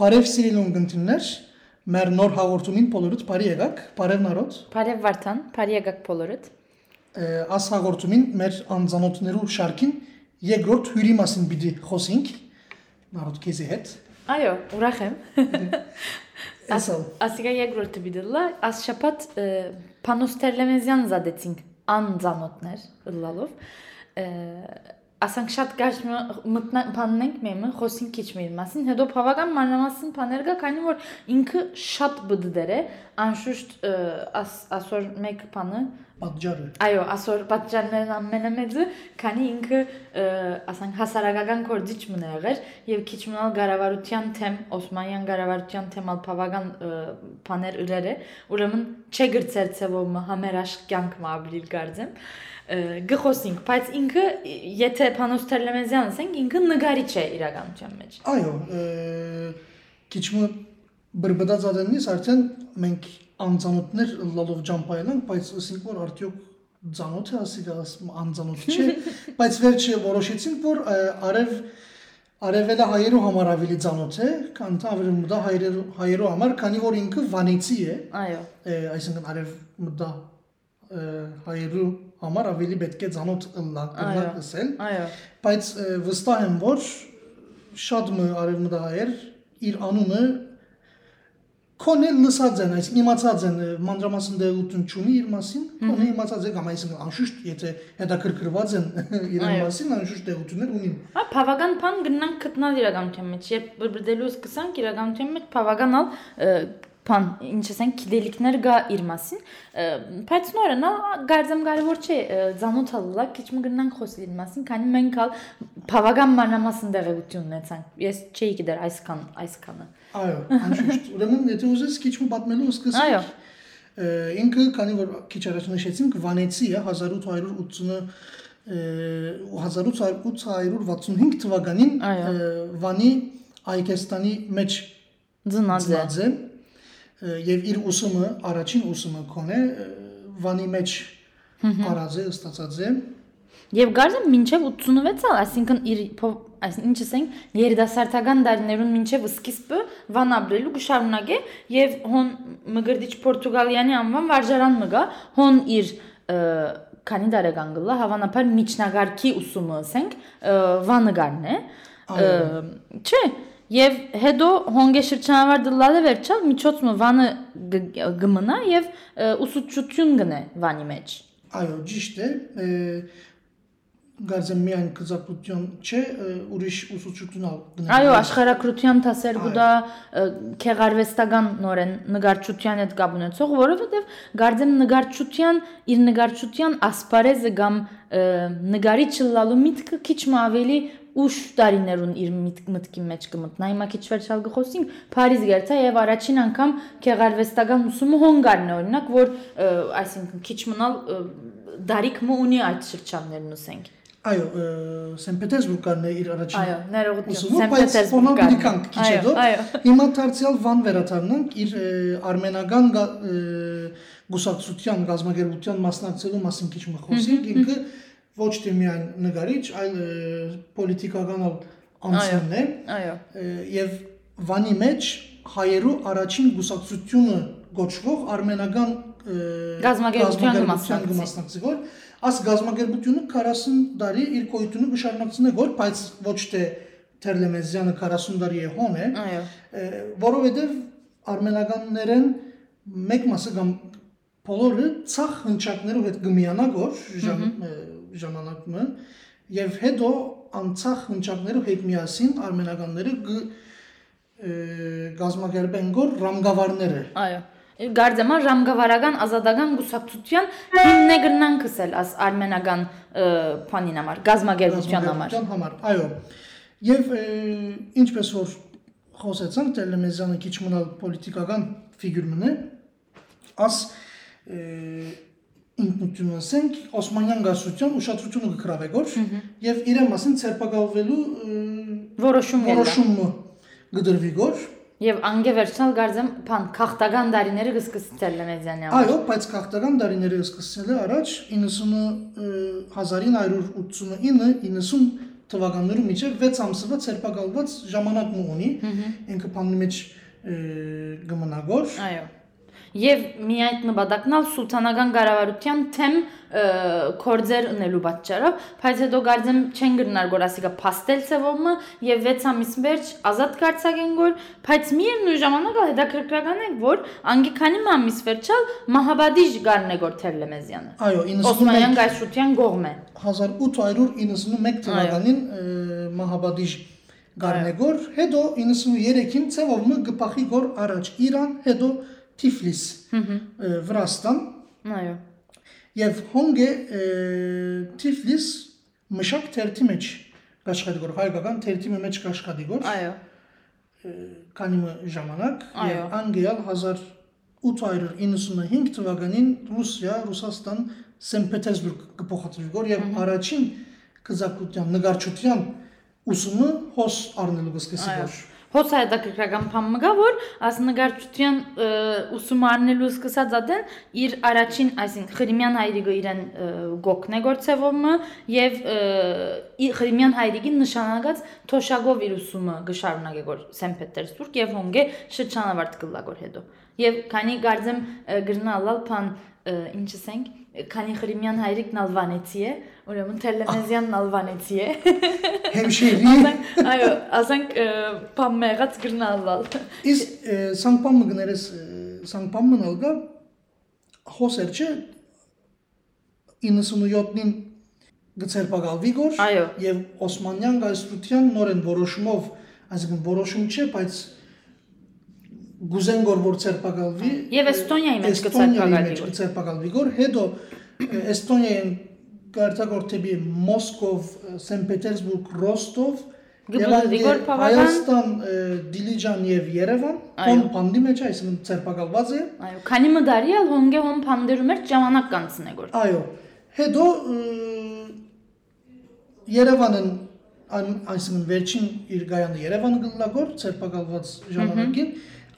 Բարև սիրելուն գնդիններ, մեր նոր հաղորդումին բոլորդ բարի եկաք, բարև նարոտ։ Բարև Վարդան, բարի եկաք բոլորդ։ Աս հաղորդումին մեր անձանոթներու շարքին երկրորդ հյուրի մասին պիտի խոսենք նարոտ քեզի հետ։ Այո, ուրախ եմ։ Ասիկա երկրորդը բիդլա, աս շապատ Պանոս Տերլեմեզյան զադեցինք անձանոթներ ըլլալով ասանք շատ գարշ մտնենք մեմը խոսին քիչ մեր մասին հետո բավական մանրամասն բաներ կա քանի որ ինքը շատ բդդեր է անշուշտ ասոր մեկ բանը պատճառը այո ասոր պատճառներն ամենամեծը քանի ինքը ասանք հասարակական կորձիչ մնա եղեր եւ քիչ մնալ գարավարության թեմ Օսմանյան գարավարության թեմալ բավական բաներ ուրեր է ուրեմն չէ գրծեր ցևով համերաշխ կյանք մա ապրիլ գարձեմ գխոսինք, բայց ինքը եթե Փանոս Թերլեմեզյանն ասենք, ինքը նկարիչ է իրականության մեջ։ Այո, քիչմը բրբդած ադենից արդեն մենք անծանոթներ լալով ջամփայելանք, բայց ասենք որ արդյոք ծանոթ է ասիկա անծանոթ չէ, բայց վերջը որոշեցինք որ արև Արևելը հայերու համար ավելի ծանոթ է, քան ավերմուտա հայերու հայերու համար, քանի որ ինքը վանեցի է։ Այո։ Այսինքն արևմուտա հայերու համար ավելի պետք է կնակ ասել։ Այո։ Բայց վստահ եմ, որ շատ մը արևմտահայեր իր անունը կոնե լսած են, այս իմացած են մանրամասն դեղություն չունի իր մասին, կոնե իմացած են կամ այսինքն անշուշտ եթե հետաքրքրված են իրեն մասին, անշուշտ դեղություններ ունին։ Ա բավական բան գնանք գտնալ իրականության մեջ, երբ բրբրդելու սկսանք իրականության մեջ բավականալ բան, ինչ ասենք, գիտելիքներ գա իր մասին, բայց նորը նա գարձեմ կարևոր չէ ցանոթալը, քիչ մը գնանք խոսել իր մասին, քանի մենք ալ բավական մանրամասն դեղեցություն ունեցանք։ Ես չէի գիտեր այսքան, այսքանը։ Այո, անշուշտ։ Ուրեմն եթե ուզես քիչ մը պատմելու սկսենք։ Այո։ Ինքը, քանի որ քիչ առաջ նշեցինք, Վանեցի է 1880 1865 թվականին Վանի Այկեստանի մեջ ծնած է եւ իր ուսումը առաջին ուսումը կոնե վանի մեջ արած է ստացած է եւ գարզը մինչեւ 86-ալ այսինքն իր այս ինչ ասենք երիտասարդական դարիներուն մինչեւ սկիզբը վան ապրելու գշարունակե եւ հոն մգրդիչ Պորտուգալիանի անվան վարժարան մգա հոն իր քանի տարեկան գլա հավանաբար միջնագարքի ուսումը ասենք վաննգարն է չէ Եվ հետո հոնգե շրջանավար դլալը վերջալ միջոցը վանը գմնա եւ ուսուցչություն գնե վանի մեջ։ Այո, ճիշտ է։ Գարձեմ միայն կզակրություն չէ, ուրիշ ուսուցչություն գնա։ Այո, աշխարհակրթության դասեր գուտա քեղարվեստական նորեն նգարչության հետ կապ ունեցող, որովհետեւ գարձեմ նգարչության իր նգարչության ասպարեզը կամ նգարիչ լալու միտքը քիչ ավելի ուշ տարիներուն իր մտքի մեջ կմտնա։ Հիմա քիչ վերջալ գխոսենք Փարիզ գերցա եւ առաջին անգամ քեղարվեստական ուսումը հոնգարն է օրինակ, որ այսինքն քիչ մնալ դարիք մը ունի այդ շրջաններն ուսենք։ Այո, Սեն Պետերսբուրգն է իր առաջին։ Այո, ներողություն, Սեն Պետերսբուրգն։ Քիչ հետո։ Հիմա դարձյալ Վան վերադառնանք իր արմենական գուսակցության գազագերբության մասնակցելու մասին քիչ մը խոսենք, ինքը ոչ թե միայն նկարիչ, այլ պոլիտիկական անձն է։ Այո։ Եվ Վանի մեջ հայերու առաջին գուսակցությունը գոչվող արմենական գազագերբության մասնակցի որ աս գազագերբությունը 40 տարի իր կոյությունը գշարունակցնե որ բայց ոչ թե Թերլեմեզյանը 40 տարի է հոն է։ Այո։ Որովհետև արմենականներեն մեկ մասը կամ բոլորը ցախ հնչակներով հետ գմիանա գոր ժամանակը եւ հետո անցախ հնչակներով հետ միասին արմենականները գազմագերբեն գոր ռամգավարները այո Գարձեմա ռամգավարական ազատական գուսակցության հիմն է գրնանքսել աս արմենական փանին համար գազմագերբության համար համար այո եւ ինչպես որ խոսեցանք Տելեմեզյանը քիչ մնալ պոլիտիկական ֆիգուր մնե աս ինքնություն ասենք Օսմանյան գասության ուշադրությունը կգրավե գոր եւ իրեն մասին ցերպակալվելու որոշում որոշումը գդրվի գոր Եւ անգե վերջնալ գարձեմ փան քաղտական դարիները գսկսի Թելեմեզյանի համար։ Այո, բայց քաղաքական դարիները սկսել է առաջ 90-1989-90 թվականներում միջև 6 ամսվա ցերպակալված ժամանակն ունի։ Ինքը բանի մեջ գմնագոր։ Այո։ Եվ մի այդ նպատակնալ սուլթանական կառավարության թեմ կորձեր ունելու պատճառով, բայց հետո գարձեմ չեն գրնար որ ասիկա փաստել ծևոմը եւ 6 ամիս վերջ ազատ կարծակեն որ, բայց միևնույն ժամանակ հետաքրքրական է որ անգի քանի ամիս վերջալ Մահաբադիժ գարնե գոր Թերլեմեզյանը։ Այո, 91 Օսմանյան գայսրության կողմը։ 1891 թվականին Մահաբադիժ Գարնեգոր, հետո 93-ին ծևոմը գպախի գոր առաջ Իրան, հետո Թիֆլիս, Վրաստան, Այո։ եւ հոնգե Թիֆլիս մշակ թերթի մեջ աշխատի գոր հայկական թերթի մեջ աշխատի գոր Այո։ քանի ժամանակ Այո։ եւ անգեալ 1895 թվականին Ռուսիա, Ռուսաստան, Սենտ Պետերսբուրգ կփոխադրվի գոր եւ առաջին կզակության նկարչության ուսումը հոս առնելու գսկսի Այո։ գոր Հոս հետաքրքրական բան մգա որ ասնգարչության ուսում առնելու սկսած ադեն իր առաջին, այսինքն Խրիմյան հայրիկը իրեն գոքն է գործևոմը եւ Խրիմյան հայրիկին նշանակած Թոշագով իր ուսումը գշարունակե գոր Սենտ Պետերսբուրգ եւ հոնգե շրջանավարտ կլագոր հետո։ Եվ քանի գարձեմ գրնալալ փան ինչ ասենք քանի Խրիմյան հայրիկն ալվանեցի է, ուրեմն Թելեմեզյանն ալվանեցի է։ Հեմշերի Այո, ասենք բամ մեղած գրնալալ։ Իս սանկպան մգներես սանկպան մնալգա հոսեր չէ 97-ին գծերպակալվի գոր Այո։ եւ Օսմանյան գայստրության նորեն որոշումով այսինքն որոշում չէ բայց գուզեն գոր որ ցերպակալվի Եվ Էստոնիայի մեջ մեջ գոր։ հետո Էստոնիայեն կարտագոր թեպի Մոսկով Սենտ Պետերսբուրգ Ռոստով Գբլդի եւ գոր անգե բավական- Հայաստան Դիլիջան եւ Երևան Այո։ հոն բանդի մեջ այսինքն ցերպակալված է Այո, քանի մդարի ալ հոնգե հոն փանդերում էր ժամանակ կանցնե գոր։ Այո։ Հետո Երևանն այն- այսինքն վերջին իր գայանը Երևանը գլլագոր ցերպակալված ժամանակին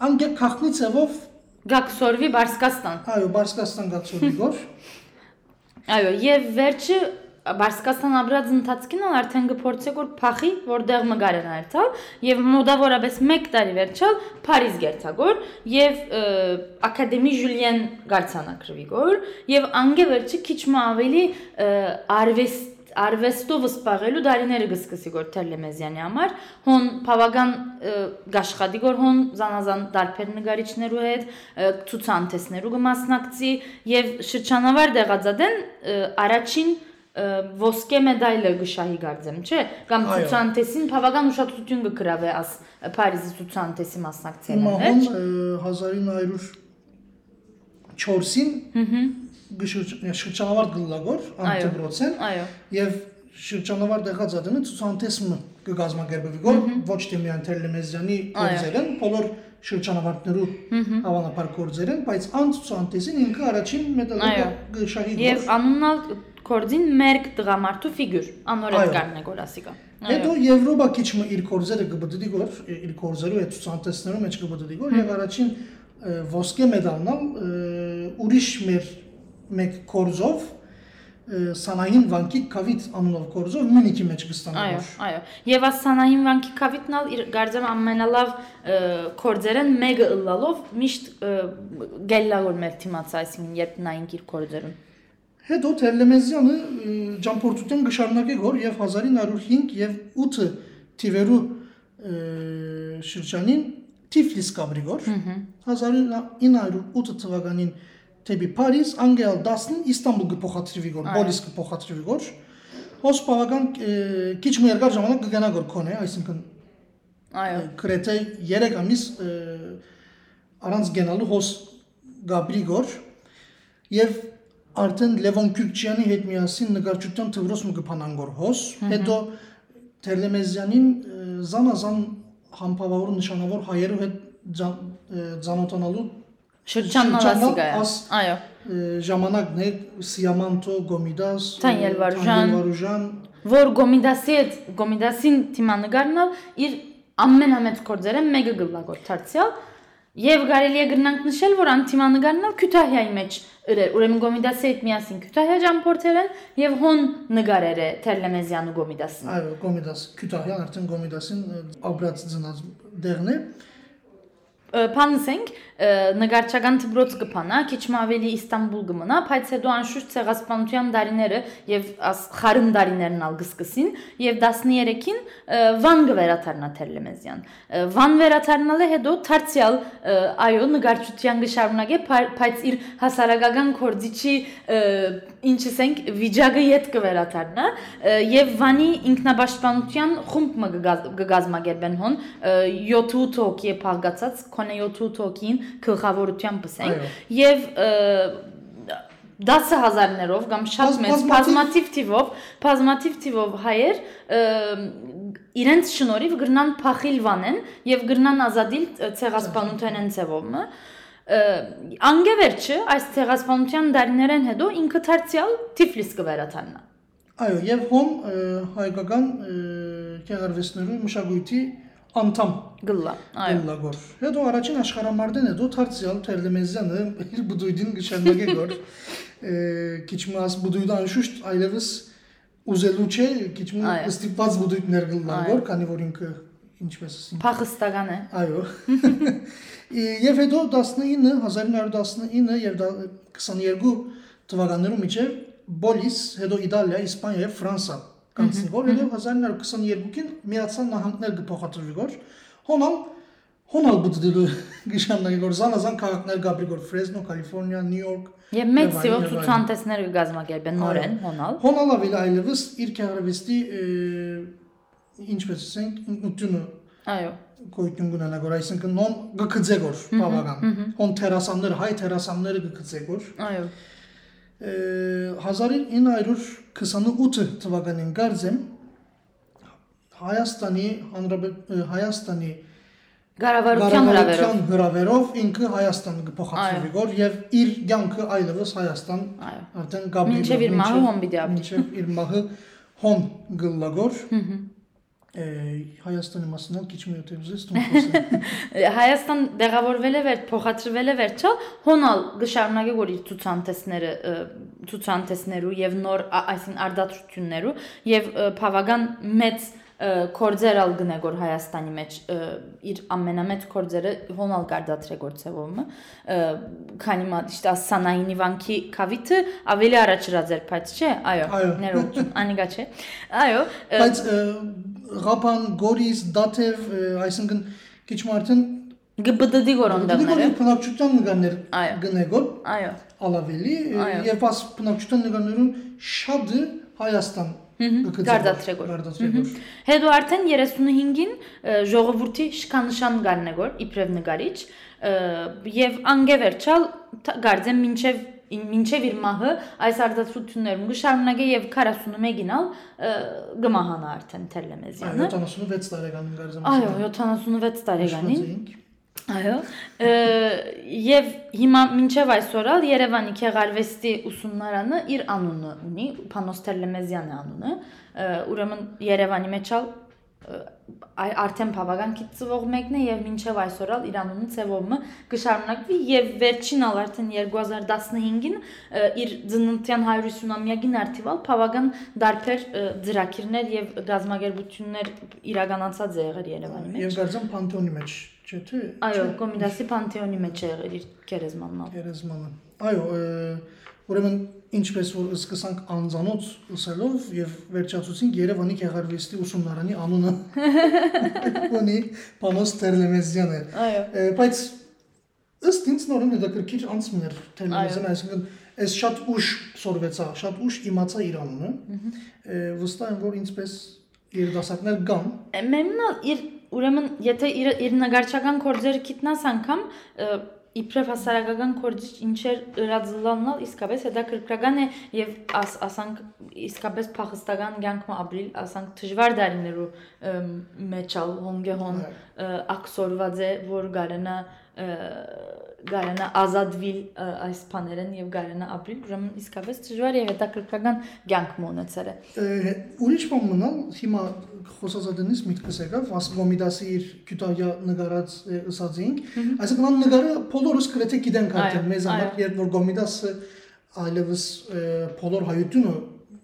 անգե քախնի ցևով Գաքսորվի Բարսկաստան։ այո Բարսկաստան գացորի գոր Այո, եւ վերջը Բարսկաստան ապրած ընթացքին ալ արդեն գփորձե գոր փախի, որտեղ մգարեն այրթալ եւ մոդավորապես 1 տարի վերջալ Փարիզ գերթագոր եւ ակադեմի Ժուլիեն Գարցանակրվի գոր եւ անգե վերջը քիչ մը ավելի արվեստ արվեստով սպաղելու դարիները գսկսի գոր Թելեմեզյանի համար հոն բավական ը, գաշխատի գոր հոն զանազան դարբեր նկարիչներու հետ ցուցանտեսներու կմասնակցի եւ շրջանավար դեղածադեն առաջին ոսկե մեդալը գշահի գարձեմ, չէ, կամ ցուցանտեսին բավական ուշադրություն կգրավե աս Փարիզի ցուցանտեսի մասնակցելը Հիմա մեջ։ հոն 1904-ին շրջանավարտ գլլագոր անտեբրոցեն եւ շրջանավար դեղած ադենը ցուցանտեսմը կգազմագերբվի գոր ոչ թե միայն Թելեմեզյանի Այո։ գործերեն, բոլոր շրջանավարտներու հավանաբար գործերեն, բայց ան ցուցանտեսին ինքը առաջին գշահի Եվ գոր։ անունալ կորձին մերկ տղամարդու ֆիգուր, անոր Այո։ հետ կառնե գորասիկա։ Հետո Եվրոպա քիչը իր գործերը կբդդի գոր, իր գործերու այդ ցուցանտեսներու մեջ կբդդի գոր եւ առաջին ոսկե մեդալն ալ, ը, ուրիշ մեր մեկ կորզով ը, Սանային վանկի կավիտ անունով կորզով Մյունիքի մեջ կստանա Այո, այո։ Եվ ասանային վանքի կավիտնալ իր գարձեմ ամենալավ կորձերեն մեկը ըլլալով միշտ գելլավոր մեր թիմացա, այսինքն երբ նային իր կորձերուն։ Հետո Թելեմեզյանը ը, ճամփորդության գշարնակե գոր եւ 1905 եւ 8 թիվերու շրջանին Թիֆլիս կաբրի գոր։ 1908 թվականին թեպի Փարիզ, անգել 10-ին Իստանբուլ կփոխադրվի գոր, Բոլիս կփոխադրվի գոր։ Հոս բավական քիչ մի երկար ժամանակ կգնա գոր կոնե, այսինքն Այո։ գրեթե 3 ամիս առանց գնալու հոս Գաբրի գոր եւ արդեն Լևոն Քյուրքչյանի հետ միասին նկարչության թվրոս մը կփանան գոր հոս, հետո Թերլեմեզյանին զանազան համբավավոր նշանավոր հայերու հետ ցանոթանալու Շրջանալասիկա։ աս- Այո։ ժամանակն է Սիամանտո Գոմիդաս, Թանյել Վարուժան։ Որ Գոմիդասի հետ Գոմիդասին թիմանı գարնալ իր ամենամեծ կորձերը մեկը գլլագոր դարձյալ եւ կարելի է գրնանք նշել որ անտիմանգարնալ Քյութահիայի մեջ ըրեր ուրեմն Գոմիդասի հետ միասին Քյութահիա ճամփորդել են եւ հոն նգարեր է Թերլեմեզյանը Գոմիդասին Այո, Գոմիդաս Քյութահյան արդեն Գոմիդասին աբրած ծնած դեղն է։ Փանսենք նգարչական դբրոց կփանա, քիչ մ ավելի Իստանբուլ կմնա, բայց հետո անշուշտ ցեղասպանության դարիները եւ խարն դարիներն ալ գսկսին եւ 13-ին Վան գվերաթարնա Թերլեմեզյան։ Վան վերաթարնալը հետո Թարցիալ այո նգարչության գշարունակե, բայց իր հասարակական կորձիչի ինչսենք վիճակը յետ կվերաթարնա եւ Վանի ինքնաբաշխանության խումբ մը կգազմագերբեն հոն 7-8 հոգի է փաղկացած, քոնե 7-8 հոգին գլխավորությամբ ասենք եւ 10000-ներով կամ շատ մեծ բազմատիվ թիվով, բազմատիվ թիվով հայեր իրենց շնորհիվ գրնան փախիլ վանեն եւ գրնան ազատիլ ցեղասպանութենեն ցևով անգևերջը այս ցեղասպանության դարիներեն հետո ինքը դարձյալ Թիֆլիս կվերաթանա Այո, եւ հոմ հայկական քեղարվեստներու մշակույթի անդամ գլլա այո գլլագոր հետո առաջին աշխարհամարտեն հետո դարձյալ Թերլեմեզյանը իր բդույդին գշանագե գոր քիչ մաս բդույդը անշուշտ այլևս ուզելու չէ քիչ մի ստիպված բդույդներ գլլագոր քանի որ ինքը ինչպես փախստական է այո եւ հետո 19 1919 եւ 22 թվականներում միջև Բոլիս, հետո Իտալիա, Իսպանիա եւ Ֆրանսա կանցնի որ հետո 1922-ին միացան նահանգներ կփոխադրվի որ հոնալ հոնալ բուդդիլու գիշաննագի որ զանազան քաղաքներ գաբրի որ Ֆրեզնո, Կալիֆոռնիա, Նյու Յորք Եվ մեծ սիո ցուցանտեսներ կգազմագերբեն նորեն հոնալ։ Հոնալը վիլ այլևս իր քեղարվեստի ինչպես ասենք ինքնությունը Այո գոյություն ունենա որ այսինքն նոն գկծեգոր բավական հոն թերասաններ հայ թերասանները գկծեգոր այո 1928 թվականին գարձեմ Հայաստանի հանրապետ Հայաստանի Գարավարության հրավերով հրավերով ինքը Հայաստան կփոխադրվի գոր եւ իր ցանկը այլևս Հայաստան արդեն գաբրի մինչեւ իր մահը հոն պիտի ապրի մինչեւ իր մահը հոն գլլագոր Հայաստանի մասնալ քիչ մի ուտեմ զես տուն Հայաստան դեղավորվել է վեր փոխադրվել է վերջը հոնալ գշարունակե որ իր ցուցանտեսները ցուցանտեսներու եւ նոր այսին արդատրություններու եւ բավական մեծ կորձերալ գնեգոր Հայաստանի մեջ իր ամենամեծ կորձերը հոնալ կարդատրե գործևոմը քանի մա իշտա սանայինի վանքի կավիթը ավելի առաջրած էր բայց չէ այո ներողություն անիգա չէ այո բայց Ղափան, Գորիս, Դաթև, այսինքն քիչ մարդն ԳԲԴ-ի գորոնդեղները բնակչության նկարներ գնեգոր այո ալավելի եւ աս բնակչության նկարներուն շատը Հայաստան Գարդատրեգոր։ Հետո արդեն 35-ին ժողովրդի շքանշան գարնեգոր իբրև նկարիչ եւ անգևերչալ գարձեմ մինչեւ մինչև իր մահը այս արտադրություններում գշարունակե եւ 41-ին ալ գմահանա արդեն Թերլեմեզյանը 76 տարեկանին գարձեմ այո 76 տարեկանին Այո, եւ հիմա մինչեւ այսօրալ Երևանի Քեղարվեստի ուսումնարանը իր անունը ունի, Փանոս Թերլեմեզյանի անունը, ուրեմն Երևանի մեջալ արդեն բավական քիչ ծվող մեկն է եւ մինչեւ այսօրալ իր անունը ծևոմը կշարունակվի եւ վերջին ալ արդեն 2015-ին իր ծննդյան 150-ամյակին արդիվալ բավական դարբեր ծրակիրներ եւ գազագերբություններ իրականացած է եղել Երևանի մեջ։ Եվ գարձեմ Պանթեոնի մեջ չէ՞ թե։ Այո, Կոմիդասի Պանթեոնի մեջ է եղել իր գերեզմանն։ Գերեզմանը։ Այո, ուրեմն ինչպես որ սկսանք անձանոց ուսելով եւ վերջացուցինք Երևանի Քեղարվեստի ուսումնարանի անունը։ Ունի Պանոս Տերլեմեզյանը։ Այո։ Բայց ըստ ինձ նորեն հետաքրքիր անցմներ Տերլեմեզյանը, այսինքն այս շատ ուշ սորվեցա, շատ ուշ իմացա իր անունը։ Վստահ եմ որ ինչպես երիտասարդներ կան։ Մեմնալ իր ուրեմն եթե իր իր նկարչական կորձերը գիտնաս անգամ իբրև հասարակական կորձիչ ինչեր ըրաձլանալ իսկապես հետաքրքրական է եւ աս, ասանք իսկապես փախստական կյանքը ապրիլ ասանք դժվար դարիներու մեջալ հոնգե հոն ակսորված է որ գարենա գարանա ազատվիլ ը, այս բաներեն եւ գարանա ապրիլ, ուրեմն իսկապես դժվար եւ հետաքրքրական կյանք մոնեցել է։ Ուրիշ բան մնալ, հիմա խոսածածնից միտքս եկավ, Վասկոմիդասի իր Քյութայա նկարած է, ըսածինք, այսինքն ան նկարը բոլորս գրեթե գիտենք արդեն մեզ համար, երբ որ Գոմիդասը այլևս բոլոր հայությունը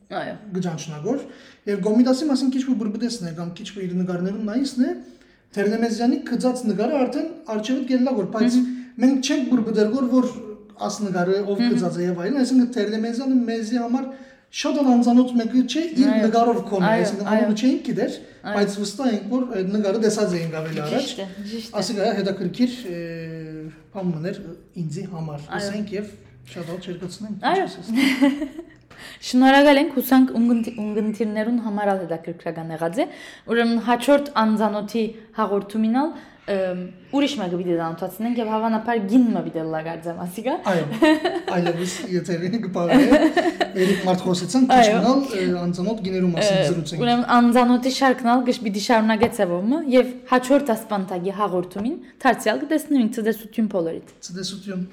Այո։ գճանչնագոր, եւ Գոմիդասի մասին քիչ որ բրբդեսն է, կամ քիչ որ իր նկարներում նայիսն է, Թերնեմեզյանի գծած նկարը արդեն արջևը գելնա որ, բայց մենք չենք բրբդել որ որ աս նկարը ով գծած է եւ այլն, այսինքն Թերնեմեզյանը մեզի համար շատ անանցանոց մեկը չէ իր նկարով այո, այսինքն անունը չէինք գիտեր, բայց վստահ ենք որ այդ նկարը տեսած էինք ավելի առաջ։ է։ Ասիկա հետաքրքիր է, բան մներ ինձի համար, ասենք եւ շատ հատ չերկացնենք։ Այո։ Շնորհակալ ենք հուսանք ունգընտիրներուն համար ալ հետաքրքրական եղած է։ Ուրեմն հաջորդ անձանոթի հաղորդումինալ ուրիշ մեկը պիտի դանոթացնենք եւ հավանաբար գինը պիտի լագարձեմ, ասիկա։ Այո, այլևս եթերին կպարե, երեք մարդ խոսեցան, քիչ Այո։ մնալ անցանոտ գիներու մասին զրուցենք։ Ուրեմն անձանոթի շարքնալ գշ պիտի շարունակեցեվոմը եւ հաջորդ ասպանտագի հաղորդումին դարձյալ կտեսնենք ցդեսություն բոլորիդ։ Ցտեսություն։